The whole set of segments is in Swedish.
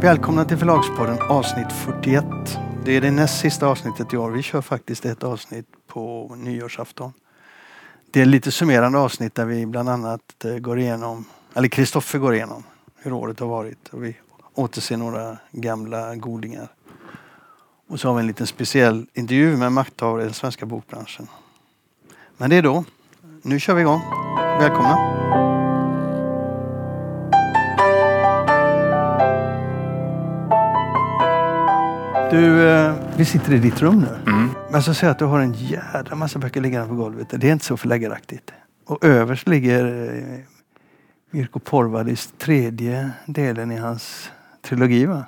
Välkomna till Förlagspodden avsnitt 41. Det är det näst sista avsnittet i år. Vi kör faktiskt ett avsnitt på nyårsafton. Det är lite summerande avsnitt där vi bland annat eh, går igenom, eller Kristoffer går igenom hur året har varit och vi återser några gamla godingar. Och så har vi en liten speciell intervju med makthavare i den svenska bokbranschen. Men det är då. Nu kör vi igång. Välkomna! Du, eh, vi sitter i ditt rum nu. Mm. Men så säger jag att du har en jädra massa böcker liggande på golvet. Det är inte så förläggaraktigt. Och överst ligger eh, Mirko Porvalis tredje delen i hans trilogi va?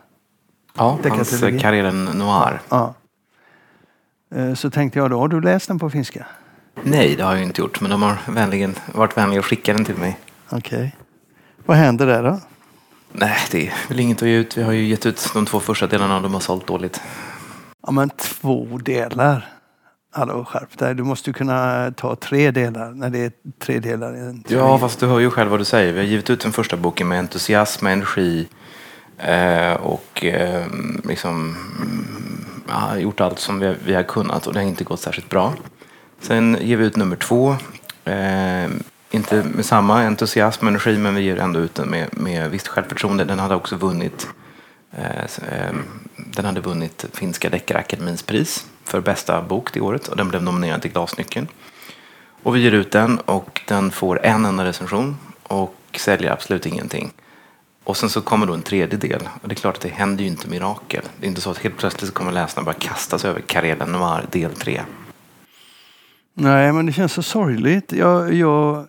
Ja, hans Deckartrilogi. Karelen Noir. Ja. Eh, Så tänkte jag då, har du läst den på finska? Nej, det har jag inte gjort, men de har vänligen, varit vänliga att skicka den till mig. Okej. Vad händer där då? Nej, det är väl inget att ge ut. Vi har ju gett ut de två första delarna och de har sålt dåligt. Ja men två delar. Hallå skärp dig. Du måste ju kunna ta tre delar när det är tre delar. en Ja, trilogi. fast du hör ju själv vad du säger. Vi har givit ut den första boken med entusiasm, energi eh, och eh, liksom mm, ja, gjort allt som vi, vi har kunnat och det har inte gått särskilt bra. Sen ger vi ut nummer två. Eh, inte med samma entusiasm och energi men vi ger ändå ut den med, med visst självförtroende. Den hade också vunnit eh, eh den hade vunnit Finska Deckarakademins pris för bästa bok det året och den blev nominerad till Glasnyckeln. Och vi ger ut den och den får en enda recension och säljer absolut ingenting. Och sen så kommer då en tredje del. Och det är klart att det händer ju inte mirakel. Det är inte så att helt plötsligt så kommer läsarna bara kastas över Karelen Noir del 3. Nej, men det känns så sorgligt. Jag, jag,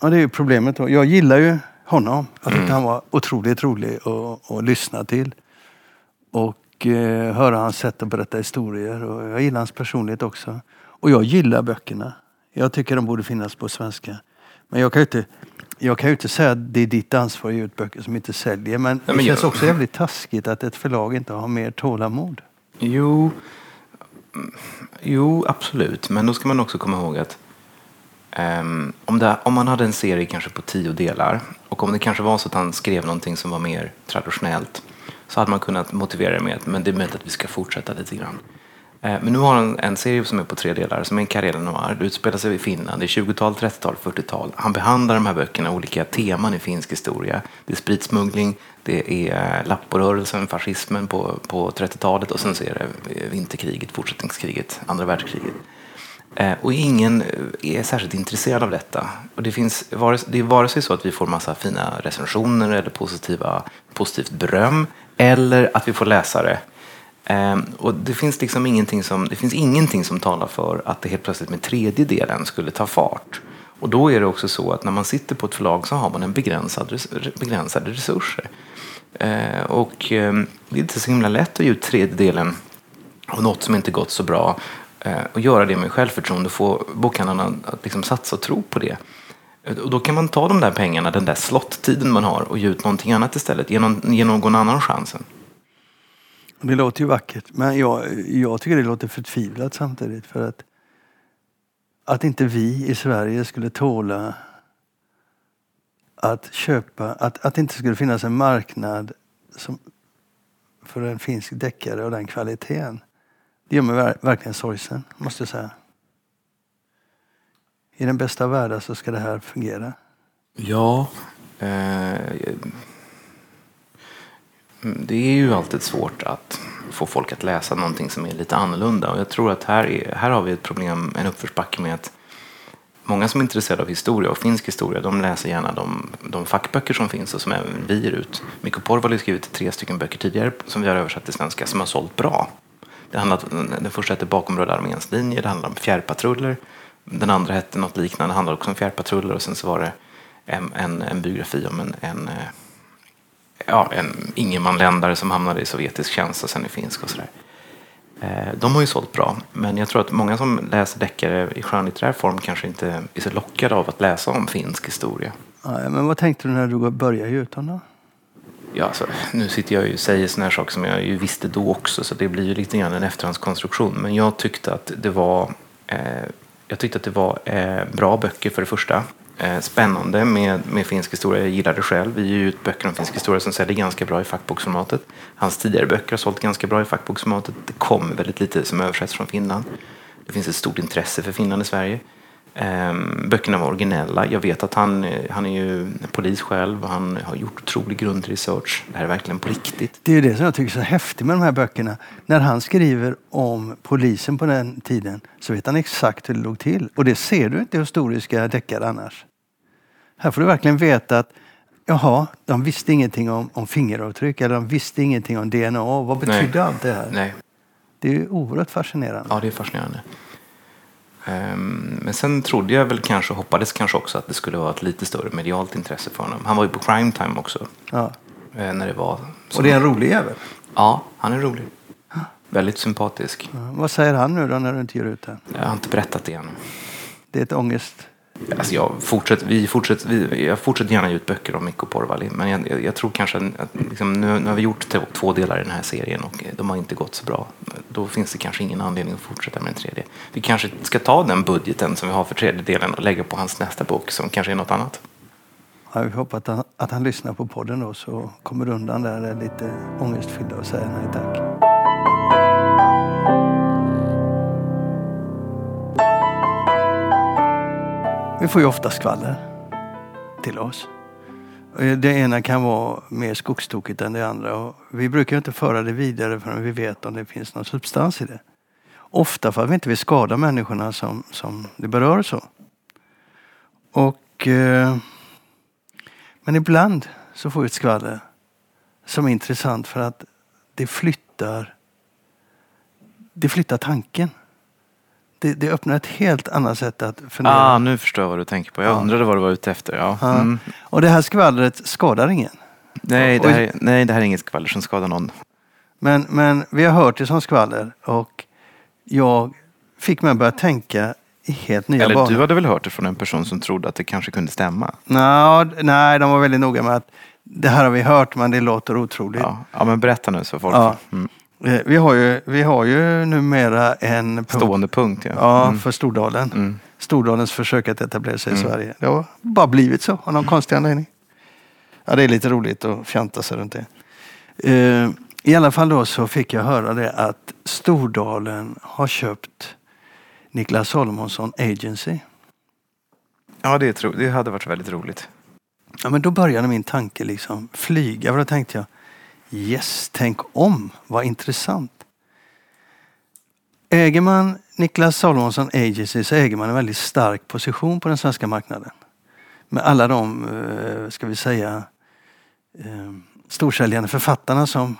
ja, det är ju problemet. Då. Jag gillar ju honom. Jag tyckte han var otroligt rolig att, att lyssna till. Och eh, höra hans sätt att berätta historier. Och jag gillar hans personlighet också. Och jag gillar böckerna. Jag tycker de borde finnas på svenska. Men jag kan ju inte, jag kan ju inte säga att det är ditt ansvar att ge ut böcker som inte säljer. Men det men känns jag- också jävligt taskigt att ett förlag inte har mer tålamod. Jo, mm, jo, absolut. Men då ska man också komma ihåg att Um, om, det, om man hade en serie kanske på tio delar och om det kanske var så att han skrev någonting som var mer traditionellt så hade man kunnat motivera det med att men det är möjligt att vi ska fortsätta lite grann. Uh, Men nu har han en serie som är på tre delar, som är en karriär Noir. Det utspelar sig i Finland, det är 20-tal, 30-tal, 40-tal. Han behandlar de här böckerna olika teman i finsk historia. Det är spritsmuggling, det är eh, lapporörelsen, fascismen på, på 30-talet och sen så är det eh, vinterkriget, fortsättningskriget, andra världskriget. Eh, och ingen eh, är särskilt intresserad av detta. Och det, finns, det är vare sig så att vi får massa fina recensioner eller positiva, positivt beröm eller att vi får läsare. Ehm, och det finns, liksom ingenting som, det finns ingenting som talar för att det helt plötsligt med tredje delen skulle ta fart. Och då är det också så att när man sitter på ett förlag så har man en begränsad, begränsade resurser. Ehm, och ehm, det är inte så himla lätt att ge ut tredje delen av något som inte gått så bra Eh, och göra det med självförtroende och få bokhandlarna att liksom satsa och tro på det. Och då kan man ta de där pengarna, den där slottiden man har och ge ut någonting annat istället, ge någon, ge någon annan chansen. Det låter ju vackert, men jag, jag tycker det låter förtvivlat samtidigt. För att, att inte vi i Sverige skulle tåla att köpa, att, att det inte skulle finnas en marknad som, för en finsk deckare av den kvaliteten. Det gör mig verkligen sorgsen, måste jag säga. I den bästa av världar så ska det här fungera. Ja. Eh, det är ju alltid svårt att få folk att läsa någonting som är lite annorlunda. Och jag tror att här, är, här har vi ett problem, en uppförsbacke med att många som är intresserade av historia och finsk historia, de läser gärna de, de fackböcker som finns och som även vi ger ut. Mikko Porvali har skrivit tre stycken böcker tidigare som vi har översatt till svenska som har sålt bra. Det handlade, den första hette Bakom Röda arméns linje, det handlade om fjärrpatruller. Den andra hette något liknande, det handlade också om fjärrpatruller och sen så var det en, en, en biografi om en, en, eh, ja, en ingenmanländare som hamnade i sovjetisk tjänst och sen i finsk och sådär. Eh, de har ju sålt bra, men jag tror att många som läser deckare i skönlitterär form kanske inte är så lockade av att läsa om finsk historia. Ja, men vad tänkte du när du började ge ut då? Ja, alltså, nu sitter jag ju och säger såna här saker som jag ju visste då också, så det blir ju lite grann en efterhandskonstruktion. Men jag tyckte att det var, eh, jag tyckte att det var eh, bra böcker för det första. Eh, spännande med, med finsk historia. Jag gillar det själv. Vi ger ut böcker om finsk historia som säljer ganska bra i fackboksformatet. Hans tidigare böcker har sålt ganska bra i fackboksformatet. Det kommer väldigt lite som översätts från Finland. Det finns ett stort intresse för Finland i Sverige. Ehm, böckerna var originella. Jag vet att han, eh, han är ju polis själv och han har gjort otrolig grundresearch. Det här är verkligen på riktigt. Det är det som jag tycker är så häftigt med de här böckerna. När han skriver om polisen på den tiden så vet han exakt hur det låg till. Och det ser du inte i historiska deckare annars. Här får du verkligen veta att jaha, de visste ingenting om, om fingeravtryck eller de visste ingenting om DNA. Vad betydde allt det här? Nej. Det är ju oerhört fascinerande. Ja, det är fascinerande. Ehm, Men sen trodde jag väl kanske, hoppades kanske också att det skulle vara ett lite större medialt intresse för honom. Han var ju på Crime Time också. Ja. eh, När det var. Och det är en rolig jävel. Ja, han är rolig. Väldigt sympatisk. Ja. Vad säger han nu då när du inte ger ut den? Jag har inte berättat det än. Det är ett ångest... Alltså jag, fortsätter, vi fortsätter, vi, jag fortsätter gärna ge ut böcker om Mikko Porvali. Men jag, jag, jag tror kanske att liksom, nu, nu har vi gjort två, två delar i den här serien och de har inte gått så bra. Då finns det kanske ingen anledning att fortsätta med den tredje. Vi kanske ska ta den budgeten som vi har för tredje delen och lägga på hans nästa bok som kanske är något annat. Ja, vi hoppas att han, att han lyssnar på podden då så kommer du undan där lite ångestfyllda och säger nej tack. Vi får ju ofta skvaller till oss. Eh, det ena kan vara mer skogstokigt än det andra. Och vi brukar inte föra det vidare förrän vi vet om det finns någon substans i det. Ofta för att vi inte vill skada människorna som, som det berör. så. Och, eh, men ibland så får vi ett skvaller som är intressant för att det flyttar, det flyttar tanken. Det, det öppnar ett helt annat sätt att fundera. Ah, nu förstår jag vad du tänker på. Jag Ja. undrade vad du var ute efter. Ja. Ja. Mm. Och det här skvallret skadar ingen. Nej, det här, är- nej, det här är inget skvaller som skadar någon. Men, men vi har hört det som skvaller och jag fick mig att börja tänka i helt nya Eller banor. du hade väl hört det från en person som trodde att det kanske kunde stämma? D- nej, de var väldigt noga med att det här har vi hört men det låter otroligt. Ja, ja men berätta nu så folk Ja. mm. Eh, Vi, har ju, vi har ju numera en punkt Stående punkt. Ja. ja, Mm. för Stordalen. Mm. Stordalens försök att etablera sig i Mm. Sverige. Det har bara blivit så av någon konstig anledning. Ja, det är lite roligt att fjanta sig runt det. Eh, I alla fall då så fick jag höra det att Stordalen har köpt Niklas Salomonsson Agency. Ja, det, tro, det hade varit väldigt roligt. Ja, men då började min tanke liksom flyga. För då tänkte jag, yes, tänk om, vad intressant. Äger man Niklas Salomonsson Agency så äger man en väldigt stark position på den svenska marknaden. Med alla de, eh, ska vi säga, eh, storsäljande författarna som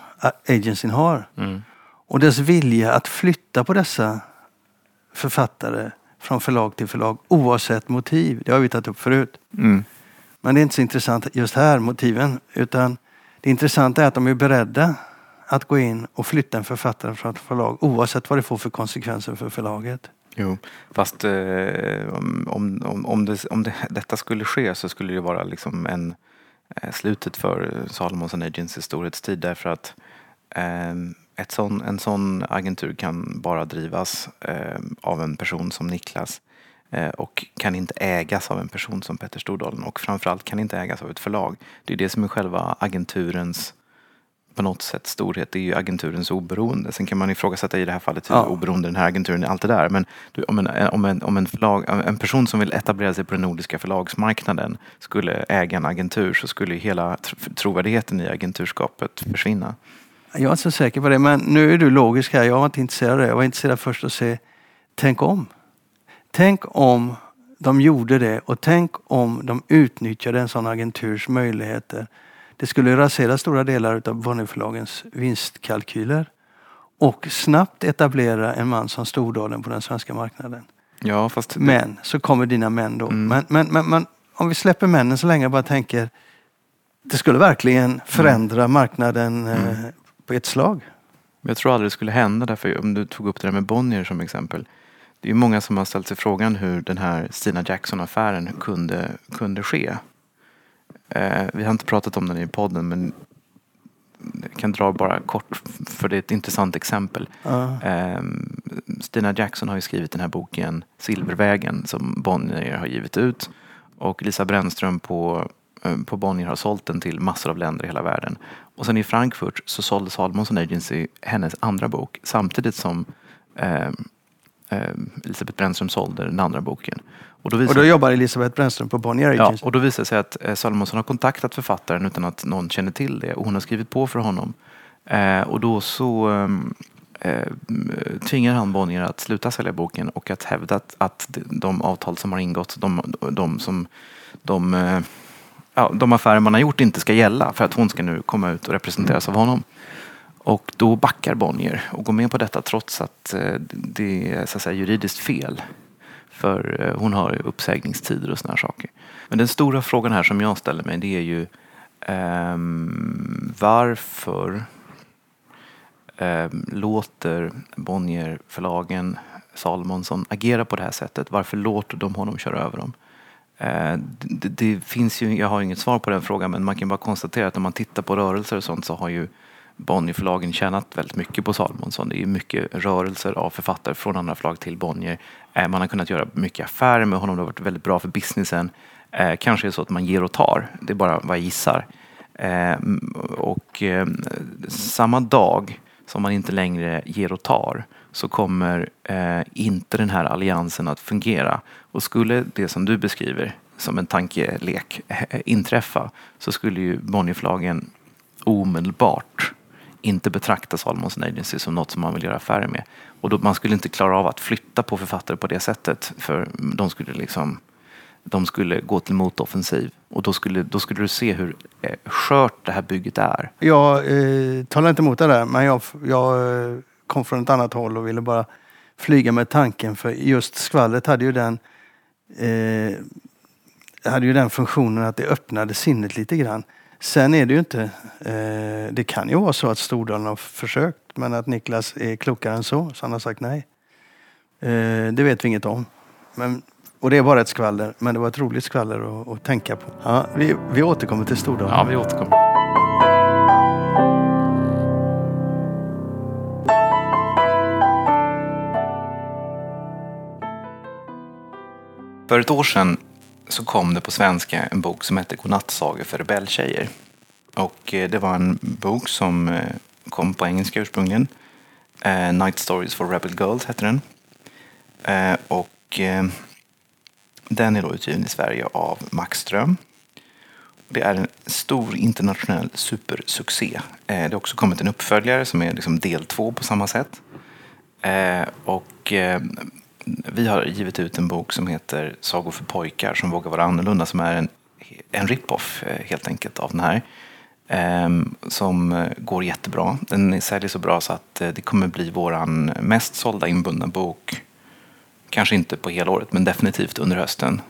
agencyn har. Mm. Och dess vilja att flytta på dessa författare från förlag till förlag oavsett motiv. Det har vi tagit upp förut. Mm. Men det är inte så intressant just här, motiven. Utan det intressanta är att de är beredda att gå in och flytta en författare från ett förlag oavsett vad det får för konsekvenser för förlaget. Jo, fast eh, om, om, om, det, om det, detta skulle ske så skulle det vara liksom en, eh, slutet för Salomons and Agency storhetstid därför att eh, ett sån, en sån agentur kan bara drivas eh, av en person som Niklas eh, och kan inte ägas av en person som Petter Stordalen och framförallt kan inte ägas av ett förlag. Det är det som är själva agenturens på något sätt storhet, det är ju agenturens oberoende. Sen kan man ifrågasätta i det här fallet hur Ja. oberoende den här agenturen är, allt det där. Men du, om, en, om, en, om en, förlag, en person som vill etablera sig på den nordiska förlagsmarknaden skulle äga en agentur så skulle ju hela tr- trovärdigheten i agenturskapet försvinna. Jag är inte så säker på det, men nu är du logisk här. Jag var inte intresserad av det. Jag var intresserad först att se, tänk om. Tänk om de gjorde det och tänk om de utnyttjade en sån agenturs möjligheter. Det skulle rasera stora delar av Bonnierförlagens vinstkalkyler och snabbt etablera en man som Stordalen på den svenska marknaden. Ja, fast Men så kommer dina män då. Mm. Men, men, men, men om vi släpper männen så länge jag bara tänker det skulle verkligen förändra marknaden eh, på ett slag. jag tror aldrig det skulle hända därför om du tog upp det där med Bonnier som exempel. Det är många som har ställt sig frågan hur den här Stina Jackson-affären kunde, kunde ske. Eh, vi har inte pratat om den i podden men jag kan dra bara kort för det är ett intressant exempel. Ja. Eh, Stina Jackson har ju skrivit den här boken Silvervägen som Bonnier har givit ut. Och Lisa Brännström på, eh, på Bonnier har sålt den till massor av länder i hela världen. Och sen i Frankfurt så sålde Salomonsson Agency hennes andra bok samtidigt som eh, eh, Elisabeth Brännström sålde den andra boken. Och då, visar, och då jobbar Elisabeth Brännström på Bonnier? Ja, och då visar det sig att eh, Salomonsson har kontaktat författaren utan att någon känner till det och hon har skrivit på för honom. Eh, och då så ehm, eh, tvingar han Bonnier att sluta sälja boken och att hävda att, att de avtal som har ingått, de, de, som, de, eh, ja, de affärer man har gjort inte ska gälla för att hon ska nu komma ut och representeras av honom. Och då backar Bonnier och går med på detta trots att eh, det är så att säga, juridiskt fel. För eh, hon har uppsägningstider och sådana saker. Men den stora frågan här som jag ställer mig det är ju um, varför um, låter Bonnier-förlagen Salomonsson agera på det här sättet? Varför låter de honom köra över dem? Eh, det, det, finns ju, jag har inget svar på den frågan men man kan bara konstatera att om man tittar på rörelser och sånt så har ju Bonnierförlagen tjänat väldigt mycket på Salomonsson. Det är mycket rörelser av författare från andra förlag till Bonnier. Eh, man har kunnat göra mycket affärer med honom. Det har varit väldigt bra för businessen. Eh, kanske är det så att man ger och tar. Det är bara vad jag gissar. Ehm, och ehm, samma dag som man inte längre ger och tar så kommer eh, inte den här alliansen att fungera. Och skulle det som du beskriver som en tankelek inträffa så skulle ju Bonnierförlagen omedelbart inte betrakta Salomon's Agency som något som man vill göra affärer med. Och då, man skulle inte klara av att flytta på författare på det sättet. För de skulle liksom de skulle gå till motoffensiv och då skulle, då skulle du se hur eh, skört det här bygget är. Jag eh, talar inte emot det där men jag, jag eh, kom från ett annat håll och ville bara flyga med tanken för just skvallret hade ju den eh, hade ju den funktionen att det öppnade sinnet lite grann. Sen är det ju inte, eh, det kan ju vara så att Stordalen har försökt men att Niklas är klokare än så, så han har sagt nej. Eh, det vet vi inget om. Men, och det är bara ett skvaller, men det var ett roligt skvaller att, att tänka på. Ja, vi, vi återkommer till Stordalen. Ja, vi återkommer. För ett år sedan så kom det på svenska en bok som hette Godnattsagor för rebelltjejer. Och eh, det var en bok som eh, kom på engelska ursprungligen. Eh, Night Stories for Rebel Girls hette den. Och den är då utgiven i Sverige av Max Ström. Det är en stor internationell supersuccé. Det har också kommit en uppföljare som är liksom del två på samma sätt. Och vi har givit ut en bok som heter Sagor för pojkar som vågar vara annorlunda som är en, en rip-off eh, helt enkelt av den här. Ehm, som eh, går jättebra. Den säljer så bra så att eh, det kommer bli våran mest sålda inbundna bok. Kanske inte på hela året men definitivt under hösten.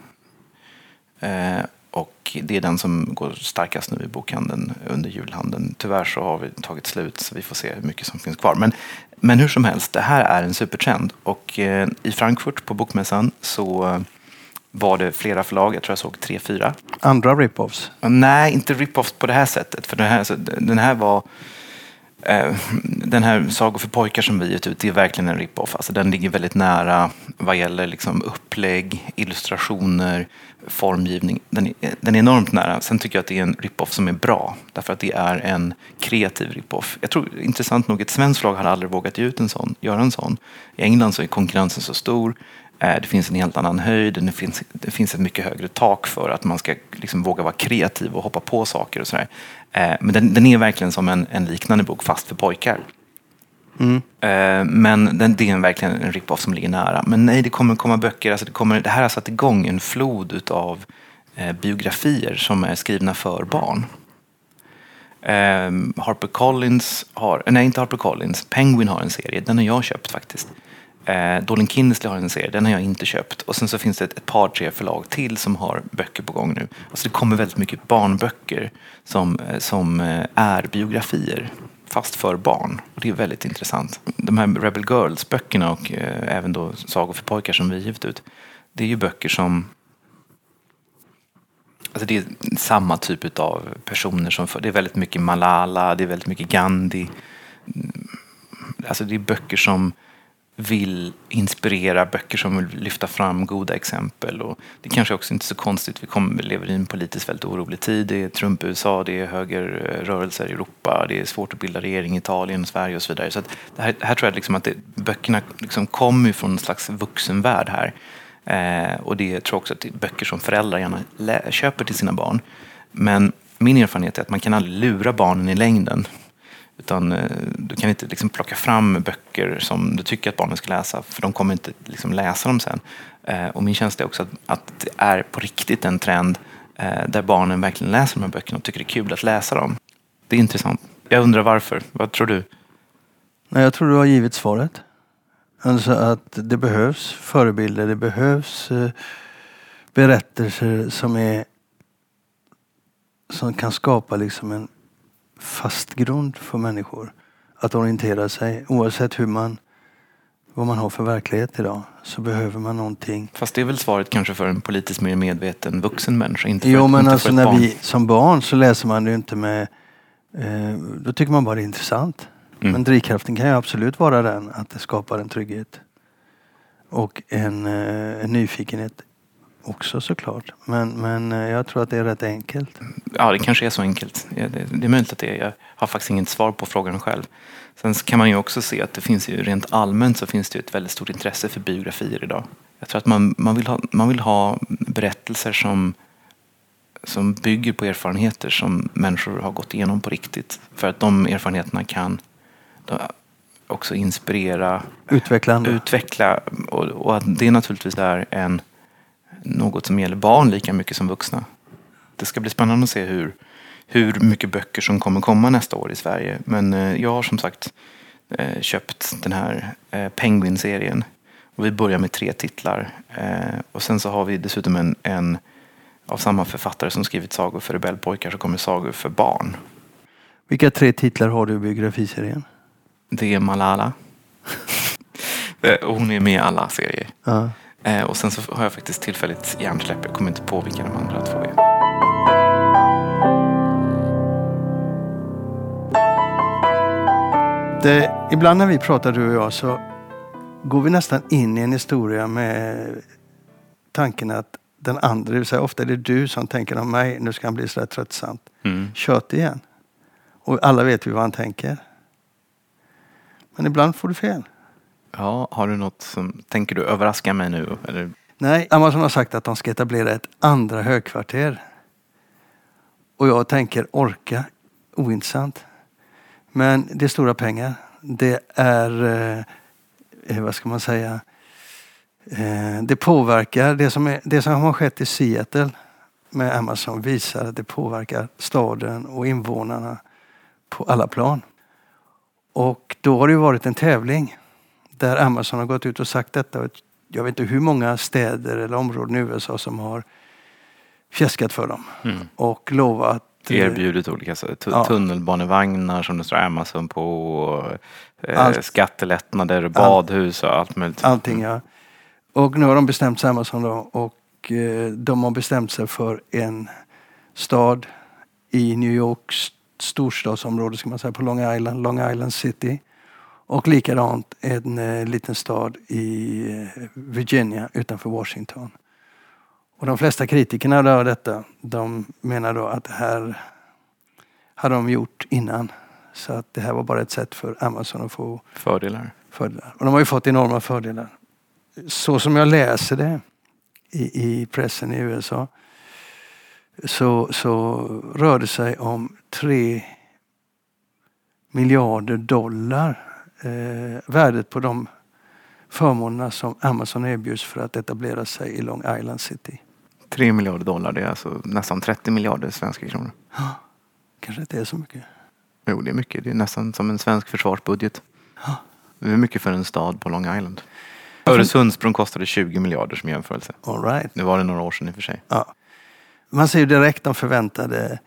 Ehm, och det är den som går starkast nu i bokhandeln under julhandeln. Tyvärr så har vi tagit slut så vi får se hur mycket som finns kvar. Men, men hur som helst, det här är en supertrend. Och eh, i Frankfurt på Bokmässan så eh, var det flera förlag, jag tror jag såg tre, fyra. Andra rip-offs? Nej, inte rip-offs på det här sättet. För den här, den här var Eh, den här Sagor för pojkar som vi gett ut, det är verkligen en rip-off. Alltså den ligger väldigt nära vad gäller liksom upplägg, illustrationer, formgivning. Den är, eh, den är enormt nära. Sen tycker jag att det är en rip-off som är bra. Därför att det är en kreativ rip-off. Jag tror intressant nog ett svenskt lag hade aldrig vågat ge ut en sån, göra en sån. I England så är konkurrensen så stor. Eh, det finns en helt annan höjd. Det finns, det finns ett mycket högre tak för att man ska liksom våga vara kreativ och hoppa på saker och sådär. Eh, men den, den, är verkligen som en, en liknande bok fast för pojkar. Mm. Men den, det är verkligen en rip-off som ligger nära. Men nej, det kommer komma böcker. Alltså det, kommer, det här har satt igång en flod av biografier som är skrivna för barn. Harper Collins har, nej inte Harper Collins, Penguin har en serie, den har jag köpt faktiskt. Eh, Dolin Kindersley har en serie, den har jag inte köpt. Och sen så finns det ett, ett par, tre förlag till som har böcker på gång nu. Alltså det kommer väldigt mycket barnböcker som, eh, som eh, är biografier fast för barn. Och det är väldigt intressant. De här Rebel Girls-böckerna och eh, även då Sagor för pojkar som vi givit ut. Det är ju böcker som Alltså det är samma typ av personer som för, Det är väldigt mycket Malala, det är väldigt mycket Gandhi. Mm, alltså det är böcker som vill inspirera, böcker som vill lyfta fram goda exempel. Och det kanske också inte är så konstigt, vi, kommer, lever i en politiskt väldigt orolig tid. Det är Trump i USA, det är högerrörelser i Europa, det är svårt att bilda regering i Italien, Sverige och så vidare. Så det här, här, tror jag liksom att det, böckerna liksom kommer från en slags vuxenvärld här. Eh, och det tror jag också att det är böcker som föräldrar gärna köper till sina barn. Men min erfarenhet är att man kan aldrig lura barnen i längden. Utan eh, du kan inte liksom plocka fram böcker som du tycker att barnen ska läsa för de kommer inte liksom läsa dem sen. Eh, och min känsla är också att, att det är på riktigt en trend eh, där barnen verkligen läser de här böckerna och tycker det är kul att läsa dem. Det är intressant. Jag undrar varför. Vad tror du? Nej, jag tror du har givit svaret. Alltså att det behövs förebilder, det behövs berättelser som är som kan skapa liksom en fast grund för människor att orientera sig. Oavsett hur man, vad man har för verklighet idag så behöver man någonting. Fast det är väl svaret kanske för en politiskt mer medveten vuxen människa? Inte för, jo, men inte alltså när barn. vi som barn så läser man det inte med... Eh, då tycker man bara det är intressant. Mm. Men drivkraften kan ju absolut vara den att det skapar en trygghet och en, eh, en nyfikenhet också såklart. Men, men eh, jag tror att det är rätt enkelt. Ja, det kanske är så enkelt. Det, är möjligt att det är. Jag har faktiskt inget svar på frågan själv. Sen kan man ju också se att det finns ju rent allmänt så finns det ett väldigt stort intresse för biografier idag. Jag tror att man, man, vill, ha, man vill ha berättelser som, som bygger på erfarenheter som människor har gått igenom på riktigt. För att de erfarenheterna kan också inspirera, utveckla, utveckla och, och att det naturligtvis är en något som gäller barn lika mycket som vuxna. Det ska bli spännande att se hur, hur mycket böcker som kommer komma nästa år i Sverige. Men eh, jag har som sagt eh, köpt den här eh, Penguin-serien. Och vi börjar med tre titlar. Och sen så har vi dessutom en, en av samma författare som skrivit sagor för rebellpojkar så kommer sagor för barn. Vilka tre titlar har du i biografiserien? Det är Malala. Hon är med i alla serier. Uh. Eh, och sen så har jag faktiskt tillfälligt hjärnsläpp. Jag kommer inte på vilka de andra två är. Det, ibland när vi pratar du och jag så går vi nästan in i en historia med tanken att den andra, det vill säga ofta är det du som tänker om mig, nu ska han bli så tröttsamt. Mm. Kört igen. Och alla vet vi vad han tänker. Men ibland får du fel. Ja, har du något som, tänker du överraska mig nu? Eller? Nej, Amazon har sagt att de ska etablera ett andra högkvarter. Och jag tänker orka, ointressant. Men det är stora pengar. Det är, eh, eh vad ska man säga, eh, det påverkar, det som, är, det som har skett i Seattle med Amazon visar att det påverkar staden och invånarna på alla plan. Och då har det varit en tävling där Amazon har gått ut och sagt detta. Jag vet inte hur många städer eller områden i USA som har fjäskat för dem mm. och lovat eh, Erbjudit olika ja. tunnelbanevagnar som det står Amazon på, eh, allt, skattelättnader, badhus och allt möjligt. Allting ja. Och nu har de bestämt sig Amazon då och eh, de har bestämt sig för en stad i New Yorks storstadsområde ska man säga på Long Island, Long Island City. Och likadant en eh, liten stad i eh, Virginia utanför Washington. Och de flesta kritikerna av detta, de menar då att det här hade de gjort innan. Så att det här var bara ett sätt för Amazon att få fördelar. fördelar. Och de har ju fått enorma fördelar. Så som jag läser det i, i pressen i USA så, så rör det sig om tre miljarder dollar eh, värdet på de förmånerna som Amazon erbjuds för att etablera sig i Long Island City. 3 miljarder dollar, det är alltså nästan 30 miljarder svenska kronor. Ja, kanske inte är så mycket. Jo, det är mycket. Det är nästan som en svensk försvarsbudget. Ja. Det är mycket för en stad på Long Island. Öresundsbron kostade 20 miljarder som jämförelse. All right. Nu var det några år sedan i och för sig. Ja. Man ser ju direkt de förväntade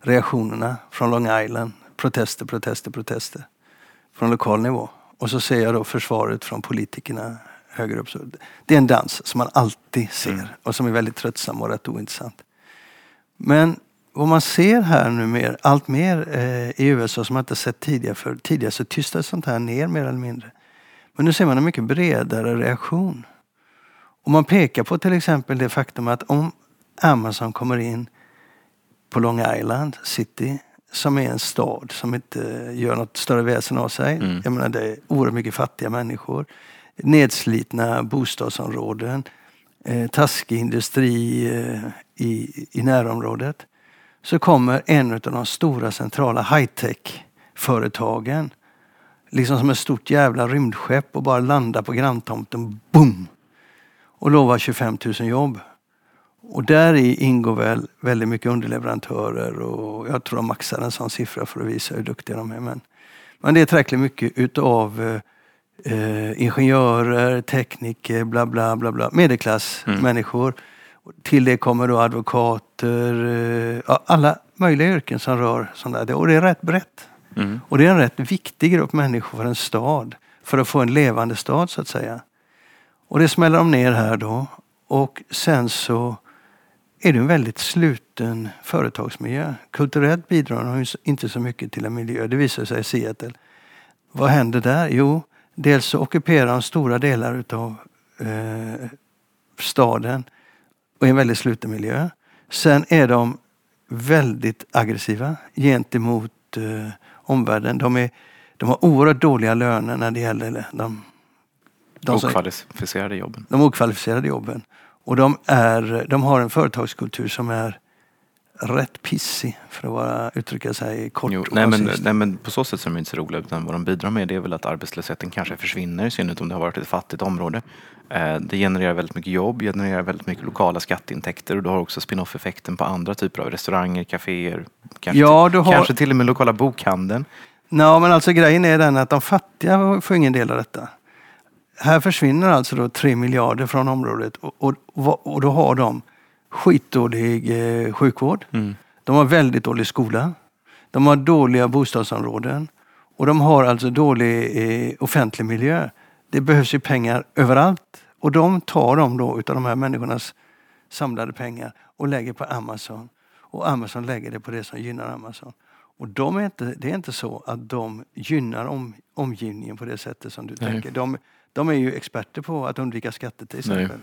reaktionerna från Long Island. Protester, protester, protester från lokal nivå. Och så ser jag då försvaret från politikerna högre upp. Det är en dans som man alltid ser mm. och som är väldigt tröttsam och rätt ointressant. Men vad man ser här nu mer, allt mer eh, i USA som man inte sett tidigare, för tidigare så tystades sånt här ner mer eller mindre. Men nu ser man en mycket bredare reaktion. Och man pekar på till exempel det faktum att om Amazon kommer in på Long Island City som är en stad som inte gör något större väsen av sig. Mm. Jag menar det är oerhört mycket fattiga människor. Nedslitna bostadsområden. Eh, taskig industri eh, i, i närområdet. Så kommer en av de stora centrala high-tech-företagen liksom som ett stort jävla rymdskepp och bara landa på granntomten. Boom! Och lovar 25 000 jobb. Och där i ingår väl väldigt mycket underleverantörer och jag tror de maxar en sån siffra för att visa hur duktiga de är. Men, men det är tillräckligt mycket utav eh, eh, ingenjörer, tekniker, bla bla bla bla, medelklass Mm. Till det kommer då advokater, eh, ja, alla möjliga yrken som rör sånt där. Och det är rätt brett. Mm. Och det är en rätt viktig grupp människor för en stad. För att få en levande stad så att säga. Och det smäller de ner här då. Och sen så är det en väldigt sluten företagsmiljö. Kulturellt bidrar de inte så mycket till en miljö. Det visar sig i Seattle. Vad händer där? Jo, dels så ockuperar de stora delar utav eh, staden och är en väldigt sluten miljö. Sen är de väldigt aggressiva gentemot eh, omvärlden. De, är, de har oerhört dåliga löner när det gäller de, de, Okvalificerade jobben. de okvalificerade jobben. Och de, är, de har en företagskultur som är rätt pissig för att vara, uttrycka sig kort Jo, och nej, men, nej men på så sätt så är de inte så roliga utan vad de bidrar med det är väl att arbetslösheten kanske försvinner i synnerhet om det har varit ett fattigt område. Eh, Det genererar väldigt mycket jobb, genererar väldigt mycket lokala skatteintäkter och du har också spin-off effekten på andra typer av restauranger, kaféer, kanske, Ja, har- kanske till och med lokala bokhandeln. Nå, men alltså grejen är den att de fattiga får ingen del av detta. Här försvinner alltså då 3 miljarder från området och, och, och då har de skitdålig eh, sjukvård. Mm. De har väldigt dålig skola. De har dåliga bostadsområden. Och de har alltså dålig eh, offentlig miljö. Det behövs ju pengar överallt. Och de tar de då utav de här människornas samlade pengar och lägger på Amazon. Och Amazon lägger det på det som gynnar Amazon. Och de är inte, det är inte så att de gynnar om, omgivningen på det sättet som du Nej. tänker. De, de är ju experter på att undvika skatter till Nej. exempel.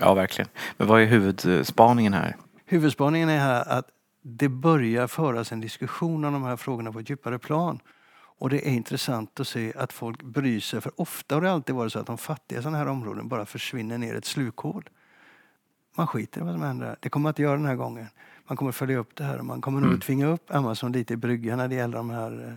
Ja, verkligen. Men vad är huvudspaningen här? Huvudspaningen är här att det börjar föras en diskussion om de här frågorna på ett djupare plan. Och det är intressant att se att folk bryr sig. För ofta har det alltid varit så att de fattiga i sådana här områden bara försvinner ner i ett slukhål. Man skiter i vad som händer. Det kommer man inte göra den här gången. Man kommer följa upp det här och man kommer nog Mm. tvinga upp Amazon lite i bryggan när det gäller de här eh,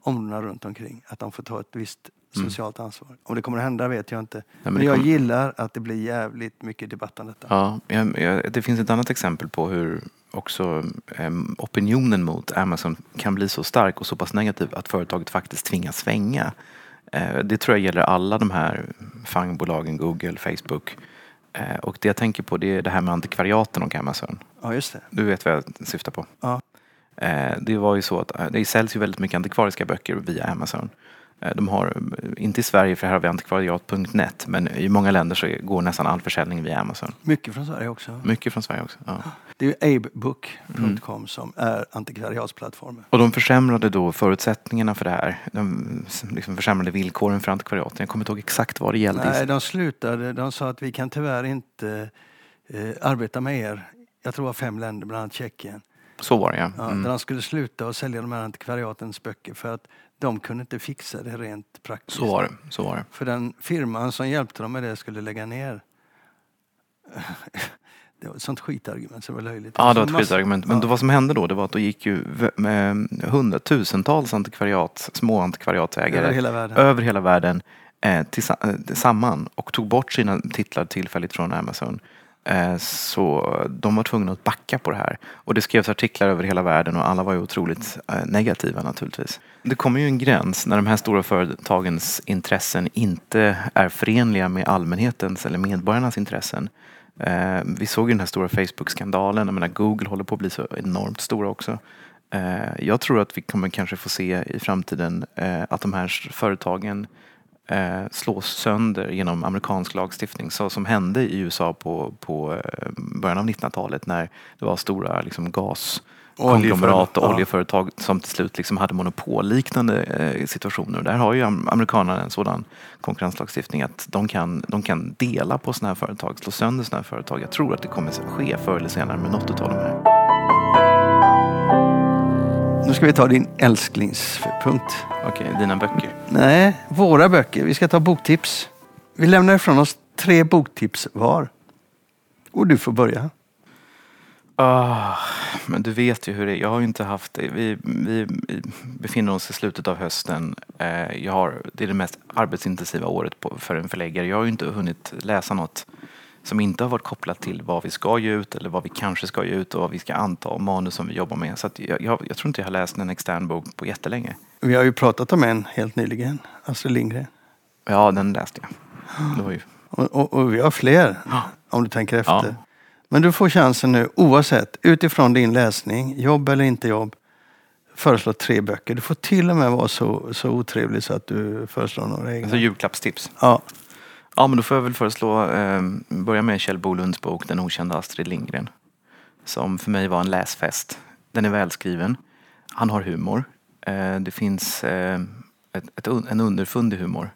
områdena runt omkring. Att de får ta ett visst. Socialt ansvar. Om det kommer att hända vet jag inte. men men det jag kommer- gillar att det blir jävligt mycket debatt om detta. Ja, jag, jag, det finns ett annat exempel på hur också em, opinionen mot Amazon kan bli så stark och så pass negativ att företaget faktiskt tvingas svänga. Eh, det tror jag gäller alla de här fangbolagen, Google, Facebook. Eh, och det jag tänker på det är det här med antikvariaten och Amazon. Ja, just det. Du vet vad jag syftar på? Ja. Eh, det var ju så att eh, det säljs ju väldigt mycket antikvariska böcker via Amazon. Eh, De har, eh, inte i Sverige för här har vi antikvariat.net men i många länder så går nästan all försäljning via Amazon. Mycket från Sverige också. Mycket från Sverige också. Ja. Det är ju abebook.com Mm. som är antikvariatsplattformen. Och de försämrade då förutsättningarna för det här. De liksom försämrade villkoren för antikvariaten. Jag kommer inte ihåg exakt vad det gällde. Nej, de slutade. De sa att vi kan tyvärr inte eh, arbeta med er. Jag tror det var fem länder, bland annat Tjeckien. Så var det ja. Ja, Mm. Där de skulle sluta att sälja de här antikvariatens böcker för att de kunde inte fixa det rent praktiskt. Så var det. Så var det. För den firman som hjälpte dem med det skulle lägga ner. Det var ett sånt skitargument så det var löjligt. Ja, det var ett massa- skitargument. Men ja. vad som hände då, det var att då gick ju hundratusentals antikvariat, små antikvariatsägare Över hela världen. över hela världen eh, tillsa- eh, samman och tog bort sina titlar tillfälligt från Amazon. Eh, så de var tvungna att backa på det här. Och det skrevs artiklar över hela världen och alla var ju otroligt eh, negativa naturligtvis. Det kommer ju en gräns när de här stora företagens intressen inte är förenliga med allmänhetens eller medborgarnas intressen. Eh, vi såg ju den här stora Facebook-skandalen. Jag menar, Google håller på att bli så enormt stora också. Eh, jag tror att vi kommer kanske få se i framtiden eh, att de här företagen slås sönder genom amerikansk lagstiftning. Så som hände i USA på, på början av 1900-talet när det var stora liksom, gas konglomerat och oljeföretag som till slut liksom hade monopolliknande eh, situationer. Där har ju am- amerikanerna en sådan konkurrenslagstiftning att de kan, de kan dela på sådana här företag, slå sönder sådana här företag. Jag tror att det kommer ske förr eller senare med något av de här. Nu ska vi ta din älsklingspunkt. Okej, dina böcker. Nej, våra böcker. Vi ska ta boktips. Vi lämnar ifrån oss tre boktips var. Och du får börja. Ah, men du vet ju hur det är. Jag har ju inte haft det. Vi, vi befinner oss i slutet av hösten. Eh, jag har, det är det mest arbetsintensiva året på, för en förläggare. Jag har ju inte hunnit läsa något som inte har varit kopplat till vad vi ska ge ut eller vad vi kanske ska ge ut och vad vi ska anta och manus som vi jobbar med. Så jag, jag, jag tror inte jag har läst en extern bok på jättelänge. Vi har ju pratat om en helt nyligen. Astrid Lindgren. Ja, den läste jag. Ju, Och, och, och vi har fler. Om du tänker efter. Ja. Men du får chansen nu oavsett utifrån din läsning, jobb eller inte jobb. Föreslå tre böcker. Du får till och med vara så, så otrevlig så att du föreslår några egna. alltså julklappstips. Ja, Ja, men då får jag väl föreslå, eh, börja med Kjell Bolunds bok Den okända Astrid Lindgren. Som för mig var en läsfest. Den är välskriven. Han har humor. Eh, det finns eh, ett, ett, en underfundig humor.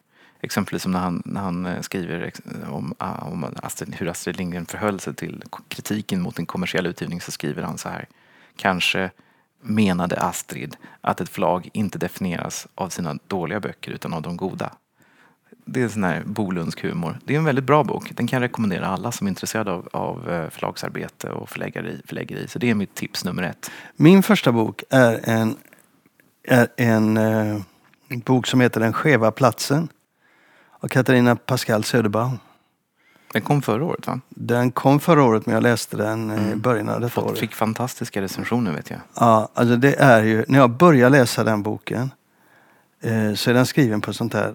Exempelvis som när han, när han eh, skriver om, ah, om Astrid, hur Astrid Lindgren förhöll sig till kritiken mot en kommersiell utgivning så skriver han så här. Kanske menade Astrid att ett förlag inte definieras av sina dåliga böcker utan av de goda. Det är sån här Bolundsk humor. Det är en väldigt bra bok. Den kan jag rekommendera alla som är intresserade av, av eh, förlagsarbete och förläggeri, förläggeri. Så det är mitt tips nummer ett. Min första bok är en, är en eh, bok som heter Den skeva platsen. Av Katarina Pascal Söderbaum. Den kom förra året va? Den kom förra året men jag läste den eh, i Mm. början av detta Fått, året. fick fantastiska recensioner vet jag. Ja, alltså det är ju, när jag börjar läsa den boken eh, så är den skriven på ett sånt här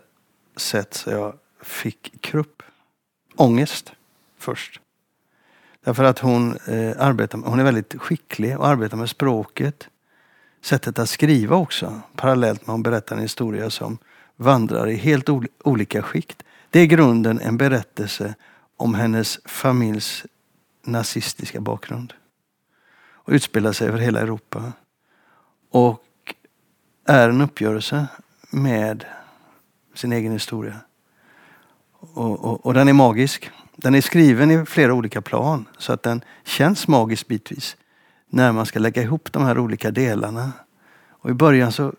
sätt så jag fick krupp. Ångest först. Därför att hon, eh, arbetar, hon är väldigt skicklig och arbetar med språket. Sättet att skriva också, parallellt med att hon berättar en historia som vandrar i helt olika skikt. Det är i grunden en berättelse om hennes familjs nazistiska bakgrund och utspelar sig över hela Europa. Och är en uppgörelse med sin egen historia. Och, och, och den är magisk. Den är skriven i flera olika plan så att den känns magisk bitvis när man ska lägga ihop de här olika delarna. Och i början så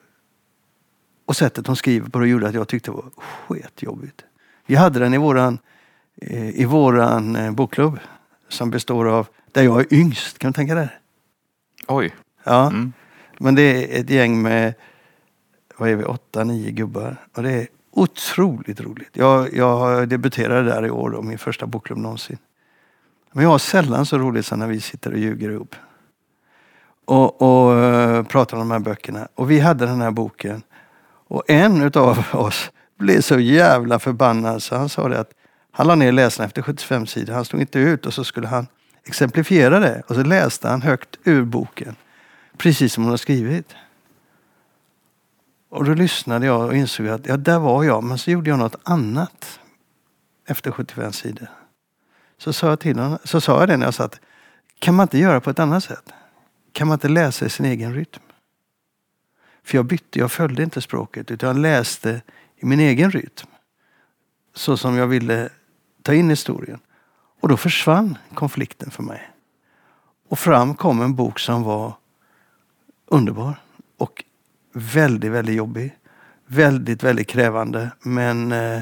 och sättet hon skriver på det gjorde att jag tyckte det var sketjobbigt. Vi hade den i våran, eh, i våran eh, bokklubb som består av, där jag är yngst, kan du tänka dig? Oj. Ja, Mm. men det är ett gäng med, vad är vi, åtta, nio gubbar. Och det är otroligt roligt. Jag, jag debuterade där i år, då, min första bokklubb någonsin. Men jag har sällan så roligt som när vi sitter och ljuger ihop. Och, och eh, pratar om de här böckerna. Och vi hade den här boken. Och en utav oss blev så jävla förbannad så han sa det att han la ner läsaren efter 75 sidor. Han stod inte ut och så skulle han exemplifiera det. Och så läste han högt ur boken. Precis som hon har skrivit. Och då lyssnade jag och insåg att ja, där var jag. Men så gjorde jag något annat efter 75 sidor. Så sa jag till honom, så sa jag det när jag satt. Kan man inte göra på ett annat sätt? Kan man inte läsa i sin egen rytm? För jag bytte, jag följde inte språket utan jag läste i min egen rytm. Så som jag ville ta in historien. Och då försvann konflikten för mig. Och fram kom en bok som var underbar. Och väldigt, väldigt jobbig. Väldigt, väldigt krävande. Men eh,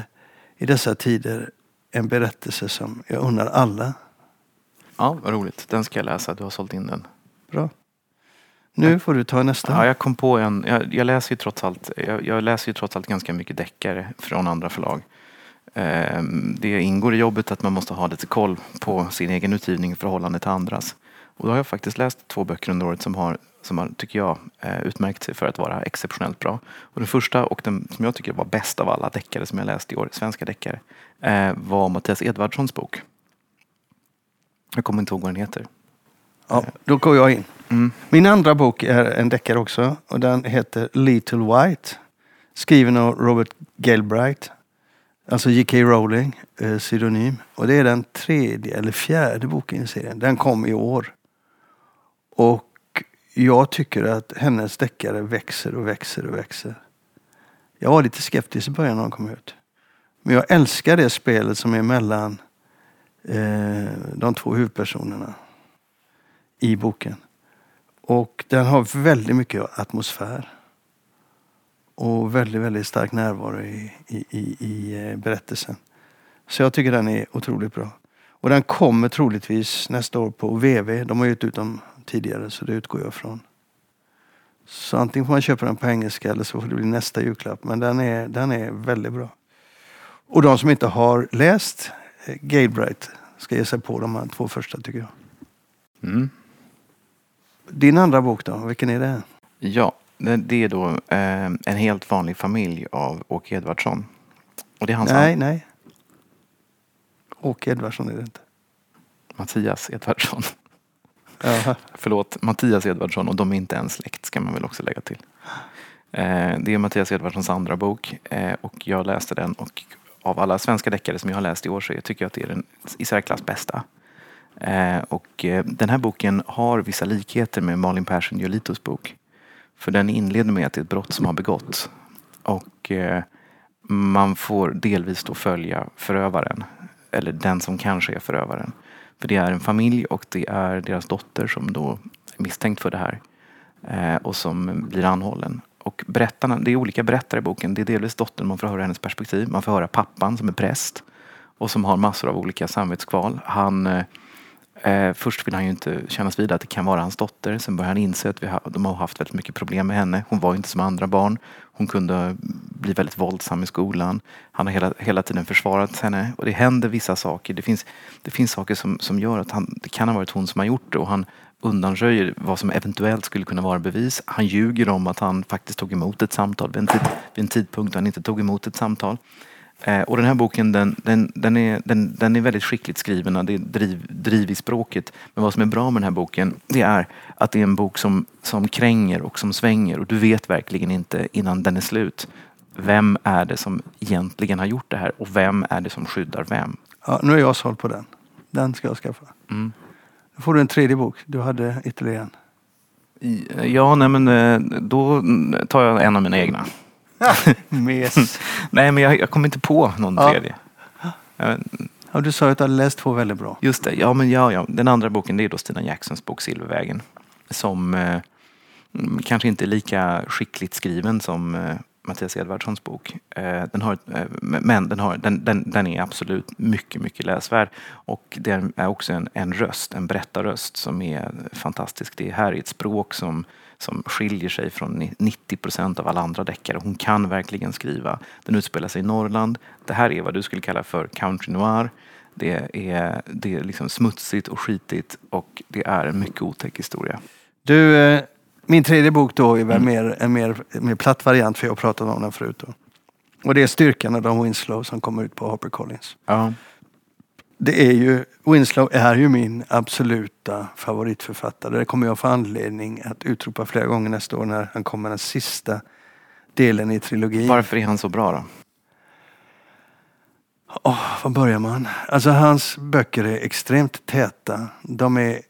i dessa tider en berättelse som jag undrar alla. Ja, vad roligt. Den ska jag läsa. Du har sålt in den. Bra. Nu får du ta nästa. Ja, jag kom på en. Jag, jag läser ju trots allt. Jag, jag läser ju trots allt ganska mycket deckare från andra förlag. Ehm, Det ingår i jobbet att man måste ha lite koll på sin egen utgivning i förhållande till andras. Och då har jag faktiskt läst två böcker under året som har, som har tycker jag, eh, utmärkt sig för att vara exceptionellt bra. Och den första och den som jag tycker var bäst av alla deckare som jag läst i år, svenska deckare, eh, var Mattias Edvardssons bok. Jag kommer inte ihåg vad den heter. Ja, då går jag in. Mm. Min andra bok är en deckare också och den heter Little White. Skriven av Robert Galbraith. Alltså J.K. Rowling, eh, pseudonym. Och det är den tredje eller fjärde boken i serien. Den kom i år. Och jag tycker att hennes deckare växer och växer och växer. Jag var lite skeptisk i början när de kom ut. Men jag älskar det spelet som är mellan eh, de två huvudpersonerna i boken. Och den har väldigt mycket atmosfär. Och väldigt, väldigt stark närvaro i, i, i, i eh, berättelsen. Så jag tycker den är otroligt bra. Och den kommer troligtvis nästa år på VV. De har gett ut dem tidigare så det utgår jag från. Så antingen får man köpa den på engelska eller så får det bli nästa julklapp. Men den är, den är väldigt bra. Och de som inte har läst eh, Gailbright ska ge sig på de här två första tycker jag. Mm. Din andra bok då, vilken är det? Ja, det är då eh, En helt vanlig familj av Åke Edvardsson. Och det är hans nej, nej. Åke Edvardsson är det inte. Mattias Edvardsson. Förlåt, Mattias Edvardsson och de är inte ens släkt ska man väl också lägga till. Eh, det är Mattias Edvardssons andra bok eh, och jag läste den och av alla svenska deckare som jag har läst i år så tycker jag att det är den i särklass bästa. Eh, och eh, den här boken har vissa likheter med Malin Persson Giolitos bok. För den inleder med att det är ett brott som har begåtts. Och eh, man får delvis då följa förövaren. Eller den som kanske är förövaren. För det är en familj och det är deras dotter som då är misstänkt för det här. Och som blir anhållen. Och berättarna, det är olika berättare i boken. Det är delvis dottern, man får höra hennes perspektiv. Man får höra pappan som är präst. Och som har massor av olika samvetskval. Han, eh, först vill han ju inte kännas vid att det kan vara hans dotter. Sen börjar han inse att vi har, de har haft väldigt mycket problem med henne. Hon var ju inte som andra barn. Hon kunde bli väldigt våldsam i skolan. Han har hela, hela tiden försvarat henne. Och det händer vissa saker. Det finns, det finns saker som, som gör att han, det kan ha varit hon som har gjort det. Och han undanröjer vad som eventuellt skulle kunna vara bevis. Han ljuger om att han faktiskt tog emot ett samtal vid en, tid, vid en tidpunkt då han inte tog emot ett samtal. Eh, och den här boken den, den, den, är, den, den är väldigt skickligt skriven. Det är driv, driv i språket. Men vad som är bra med den här boken det är att det är en bok som, som kränger och som svänger. Och du vet verkligen inte innan den är slut. Vem är det som egentligen har gjort det här och vem är det som skyddar vem? Ja, nu är jag såld på den. Den ska jag skaffa. Mm. Då får du en tredje bok. Du hade ytterligare en. Ja, nej men eh, då tar jag en av mina egna. Mes. Nej, men jag, jag kommer inte på någon Ja. tredje. Ja, du sa att du hade läst två väldigt bra. Just det, ja men ja, ja. Den andra boken det är då Stina Jacksons bok Silvervägen. Som eh, kanske inte är lika skickligt skriven som eh, Mattias Edvardssons bok. Eh, den har, eh, men den, har, den, den, den är absolut mycket, mycket läsvärd. Och det är också en, en röst, en berättarröst som är fantastisk. Det är här i ett språk som, som skiljer sig från ni- 90 procent av alla andra deckare. Hon kan verkligen skriva. Den utspelar sig i Norrland. Det här är vad du skulle kalla för country noir. Det är, det är liksom smutsigt och skitigt och det är en mycket otäck historia. Du, eh, min tredje bok då är väl mer, en mer, mer platt variant för jag har pratat om den förut. Då. Och det är Styrkan av Don Winslow som kommer ut på HarperCollins. Ja. Det är ju, Winslow är ju min absoluta favoritförfattare. Det kommer jag få anledning att utropa flera gånger nästa år när han kommer den sista delen i trilogin. Varför är han så bra då? Åh, var börjar man? Alltså hans böcker är extremt täta. De är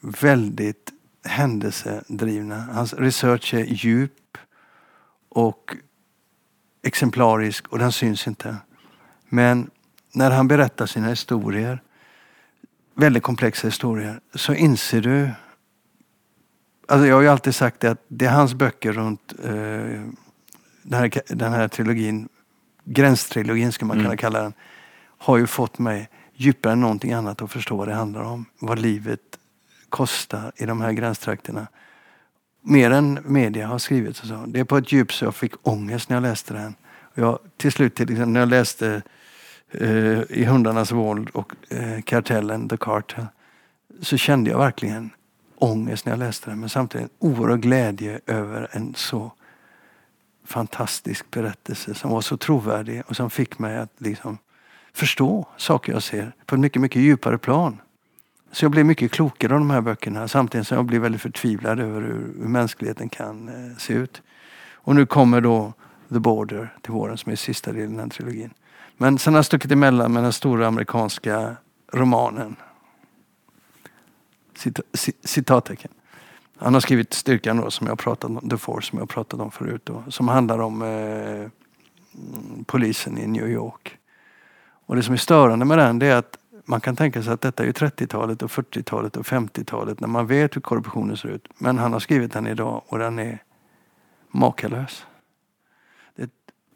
väldigt händelsedrivna. Hans research är djup och exemplarisk och den syns inte. Men när han berättar sina historier, väldigt komplexa historier, så inser du Alltså jag har ju alltid sagt det att det är hans böcker runt eh, den, här, den här trilogin, gränstrilogin ska man kunna Mm. kalla den, har ju fått mig djupare än någonting annat att förstå vad det handlar om. Vad livet kostar i de här gränstrakterna. Mer än media har skrivit. Och så. Det är på ett djup så jag fick ångest när jag läste den. Jag, till slut, till exempel, när jag läste eh, I hundarnas våld och eh, Kartellen, The Cartel, så kände jag verkligen ångest när jag läste den. Men samtidigt en oerhörd glädje över en så fantastisk berättelse som var så trovärdig och som fick mig att liksom förstå saker jag ser på ett mycket, mycket djupare plan. Så jag blev mycket klokare av de här böckerna samtidigt som jag blev väldigt förtvivlad över hur, hur mänskligheten kan eh, se ut. Och nu kommer då The Border till våren som är sista delen i den här trilogin. Men sen har jag stuckit emellan med den stora amerikanska romanen. Cita, citattecken. Han har skrivit Styrkan då, som jag pratat om, The Force som jag pratat om förut. Då, som handlar om eh, polisen i New York. Och det som är störande med den det är att man kan tänka sig att detta är 30-talet och 40-talet och 50-talet när man vet hur korruptionen ser ut. Men han har skrivit den idag och den är makalös.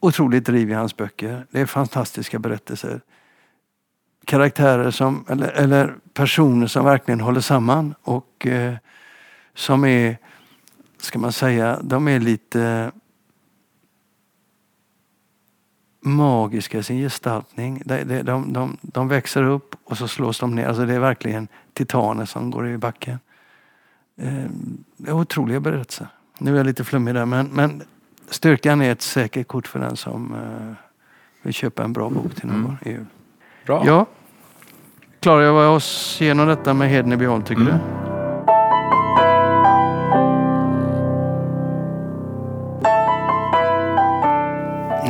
Otroligt driv i hans böcker. Det är fantastiska berättelser. Karaktärer som, eller, eller personer som verkligen håller samman och eh, som är, ska man säga, de är lite magiska i sin gestaltning. De, de, de, de, de växer upp och så slås de ner. Alltså det är verkligen titaner som går i backen. Eh, det är otroliga berättelser. Nu är jag lite flummig där men, men styrkan är ett säkert kort för den som eh, vill köpa en bra bok till någon mm. jul. Bra. Ja. Klarar jag oss igenom detta med heden i behåll tycker mm. du?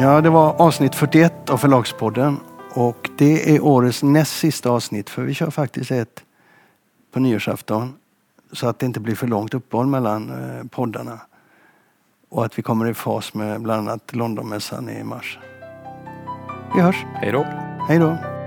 Ja, det var avsnitt 41 av Förlagspodden och det är årets näst sista avsnitt för vi kör faktiskt ett på nyårsafton så att det inte blir för långt uppehåll mellan eh, poddarna. Och att vi kommer i fas med bland annat Londonmässan i mars. Vi hörs! Hej då! Hej då!